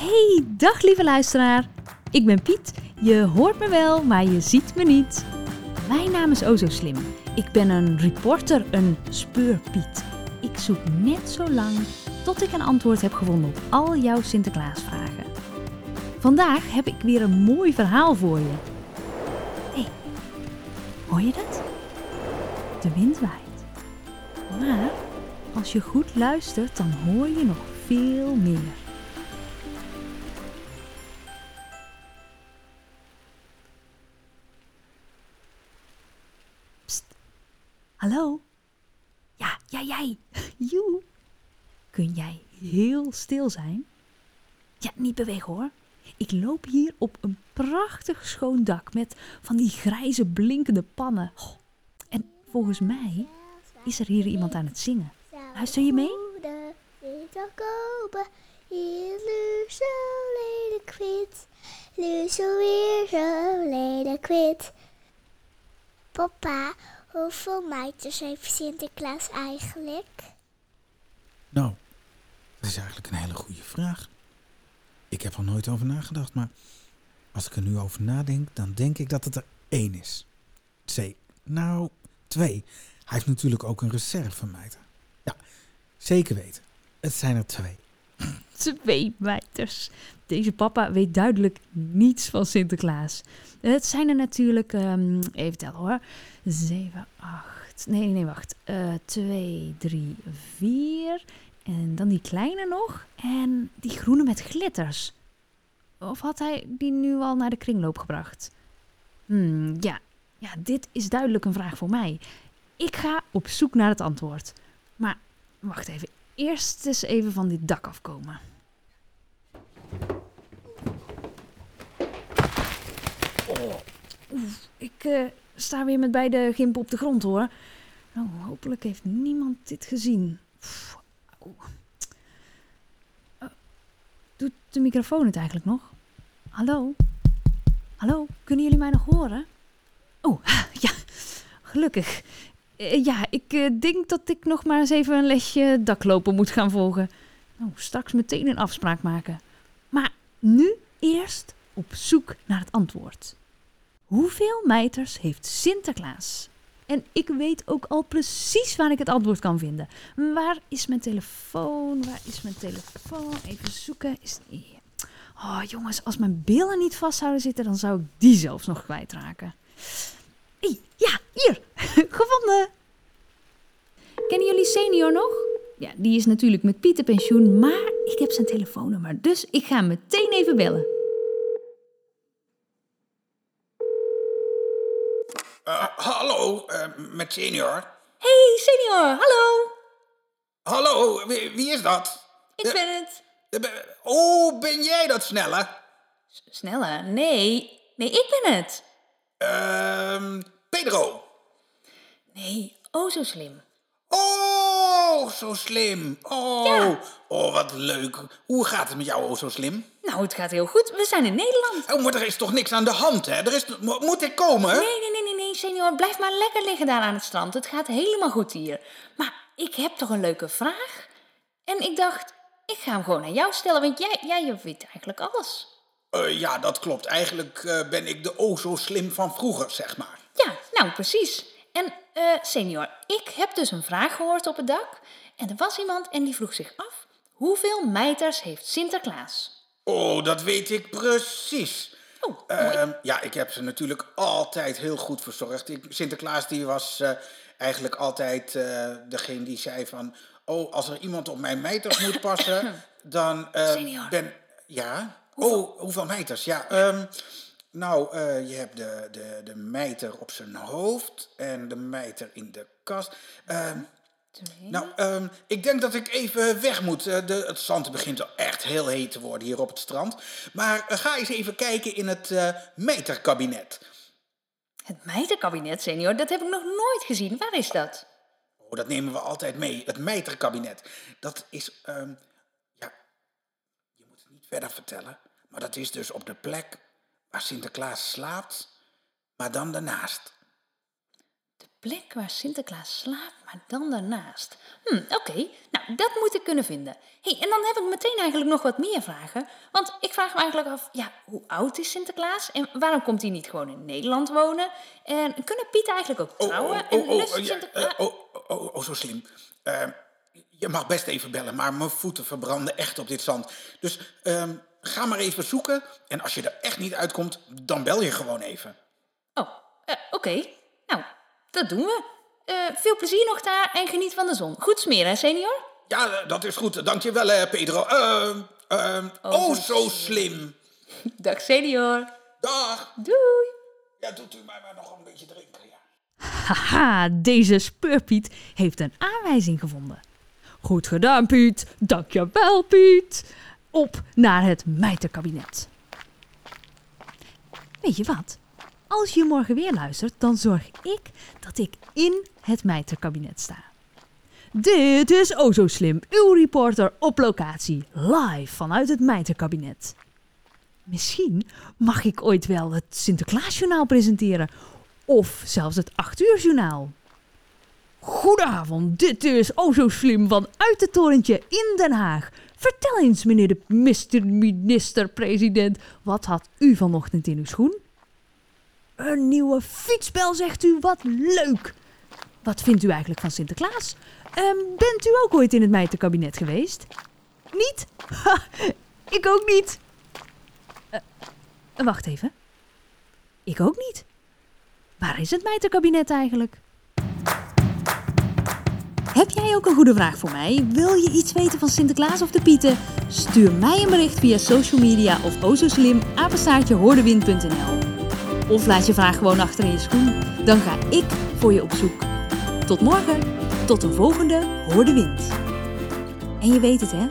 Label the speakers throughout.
Speaker 1: Hey, dag lieve luisteraar. Ik ben Piet. Je hoort me wel, maar je ziet me niet. Mijn naam is Ozo Slim. Ik ben een reporter, een speurpiet. Ik zoek net zo lang tot ik een antwoord heb gevonden op al jouw Sinterklaasvragen. Vandaag heb ik weer een mooi verhaal voor je. Hé, hoor je dat? De wind waait. Maar als je goed luistert, dan hoor je nog veel meer. Ja, ja, jij. Joe. Kun jij heel stil zijn? Ja, niet bewegen hoor. Ik loop hier op een prachtig schoon dak met van die grijze blinkende pannen. En volgens mij is er hier iemand aan het zingen. Luister je mee?
Speaker 2: Zo weer zo. Papa, hoeveel meiters heeft Sinterklaas eigenlijk?
Speaker 3: Nou, dat is eigenlijk een hele goede vraag. Ik heb er nooit over nagedacht, maar als ik er nu over nadenk, dan denk ik dat het er één is. Twee. Nou, twee. Hij heeft natuurlijk ook een reservemeter. Ja, zeker weten. Het zijn er twee.
Speaker 1: Twee meiters. Deze papa weet duidelijk niets van Sinterklaas. Het zijn er natuurlijk, ehm, even tellen hoor. Zeven, acht. Nee, nee, wacht. Eh, twee, drie, vier. En dan die kleine nog. En die groene met glitters. Of had hij die nu al naar de kringloop gebracht? Hmm, ja. ja, dit is duidelijk een vraag voor mij. Ik ga op zoek naar het antwoord. Maar wacht even. Eerst eens even van dit dak afkomen. Oef, ik eh, sta weer met beide gimpen op de grond hoor. Nou, hopelijk heeft niemand dit gezien. Eh, doet de microfoon het eigenlijk nog? Hallo? Hallo, kunnen jullie mij nog horen? Oh, ja, gelukkig. Eh, ja, ik eh, denk dat ik nog maar eens even een lesje daklopen moet gaan volgen. Nou, straks meteen een afspraak maken. Maar nu eerst op zoek naar het antwoord. Hoeveel mijters heeft Sinterklaas? En ik weet ook al precies waar ik het antwoord kan vinden. Waar is mijn telefoon? Waar is mijn telefoon? Even zoeken. Is het? Oh jongens, als mijn billen niet vast zouden zitten, dan zou ik die zelfs nog kwijtraken. Hey, ja, hier! Gevonden! Kennen jullie senior nog? Ja, die is natuurlijk met Pieter pensioen, maar ik heb zijn telefoonnummer, dus ik ga hem meteen even bellen.
Speaker 4: Eh, hallo, eh, met senior.
Speaker 1: Hey senior, hallo!
Speaker 4: Hallo, wie, wie is dat?
Speaker 1: Ik ben het.
Speaker 4: Eh, Oh, ben jij dat snelle?
Speaker 1: Sneller? Nee, nee, ik ben het.
Speaker 4: Ehm, Pedro.
Speaker 1: Nee, oh zo slim.
Speaker 4: Oh, zo slim. Oh,
Speaker 1: Ja.
Speaker 4: oh, wat leuk. Hoe gaat het met jou, oh, zo slim?
Speaker 1: Nou, het gaat heel goed. We zijn in Nederland.
Speaker 4: Oh, maar er is toch niks aan de hand, hè? Er is, mo- moet ik komen?
Speaker 1: Nee, nee, nee, nee, nee, senior. Blijf maar lekker liggen daar aan het strand. Het gaat helemaal goed hier. Maar ik heb toch een leuke vraag? En ik dacht, ik ga hem gewoon aan jou stellen, want jij, jij weet eigenlijk alles.
Speaker 4: Eh, ja, dat klopt. Eigenlijk eh, ben ik de oh zo slim van vroeger, zeg maar.
Speaker 1: Nou precies. En eh, senior, ik heb dus een vraag gehoord op het dak. En er was iemand en die vroeg zich af, hoeveel mijters heeft Sinterklaas?
Speaker 4: Oh, dat weet ik precies.
Speaker 1: Oh.
Speaker 4: Ehm, ja, ik heb ze natuurlijk altijd heel goed verzorgd. Ik, Sinterklaas die was eh, eigenlijk altijd eh, degene die zei van... Oh, als er iemand op mijn mijters moet passen, dan ben... Ja? Oh, hoeveel mijters? Ja, ehm, nou, eh, je hebt de, de, de mijter op zijn hoofd en de mijter in de kast. Ehm, nou, ehm, ik denk dat ik even weg moet. Eh, de, het zand begint al echt heel heet te worden hier op het strand. Maar eh, ga eens even kijken in het meterkabinet.
Speaker 1: Het mijterkabinet, senior, dat heb ik nog nooit gezien. Waar is dat?
Speaker 4: Oh, dat nemen we altijd mee. Het meterkabinet. Dat is, ehm, ja, je moet het niet verder vertellen. Maar dat is dus op de plek waar Sinterklaas slaapt, maar dan daarnaast.
Speaker 1: De plek waar Sinterklaas slaapt, maar dan daarnaast. Hm, oké. Nou, dat moet ik kunnen vinden. hey, en dan heb ik meteen eigenlijk nog wat meer vragen. Want ik vraag me eigenlijk af, ja, hoe oud is Sinterklaas? En waarom komt hij niet gewoon in Nederland wonen? En kunnen Piet eigenlijk ook
Speaker 4: Oh,
Speaker 1: trouwen?
Speaker 4: oh, oh, oh,
Speaker 1: Sinterklaas...
Speaker 4: eh, oh, oh, oh, oh, zo slim. Eh, je mag best even bellen, maar mijn voeten verbranden echt op dit zand. Dus ehm, ga maar even zoeken. En als je er echt niet uitkomt, dan bel je gewoon even.
Speaker 1: Oh, eh, oké. Nou, dat doen we. Eh, veel plezier nog daar en geniet van de zon. Goed smeren, hè, senior?
Speaker 4: Ja, eh, dat is goed. Dank je wel, eh, Pedro. Ehm, ehm, oh, zo slim.
Speaker 1: Dag, senior.
Speaker 4: Dag.
Speaker 1: Doei.
Speaker 4: Ja, doet u mij maar nog een beetje drinken. Ja.
Speaker 1: Haha, deze speurpiet heeft een aanwijzing gevonden. Goed gedaan, Piet. Dankjewel, Piet. Op naar het mijterkabinet. Weet je wat? Als je morgen weer luistert, dan zorg ik dat ik in het mijterkabinet sta. Dit is O Zo Slim, uw reporter op locatie, live vanuit het mijterkabinet. Misschien mag ik ooit wel het Sinterklaasjournaal presenteren. Of zelfs het 8 uur journaal. Goedenavond, dit is O Zo Slim vanuit het torentje in Den Haag. Vertel eens, meneer de Mr. Minister-president, wat had u vanochtend in uw schoen? Een nieuwe fietsbel, zegt u, wat leuk! Wat vindt u eigenlijk van Sinterklaas? Ehm, bent u ook ooit in het mijterkabinet geweest? Niet? Ik ook niet. Eh, wacht even. Ik ook niet. Waar is het mijterkabinet eigenlijk? Heb jij ook een goede vraag voor mij? Wil je iets weten van Sinterklaas of de Pieten? Stuur mij een bericht via social media of o zo slim apenstaartjehoordewind.nl Of laat je vraag gewoon achter in je schoen. Dan ga ik voor je op zoek. Tot morgen. Tot een volgende Hoor de. En je weet het hè?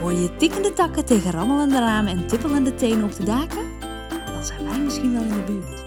Speaker 1: Hoor je tikkende takken tegen rammelende ramen en tippelende tenen op de daken? Dan zijn wij misschien wel in de buurt.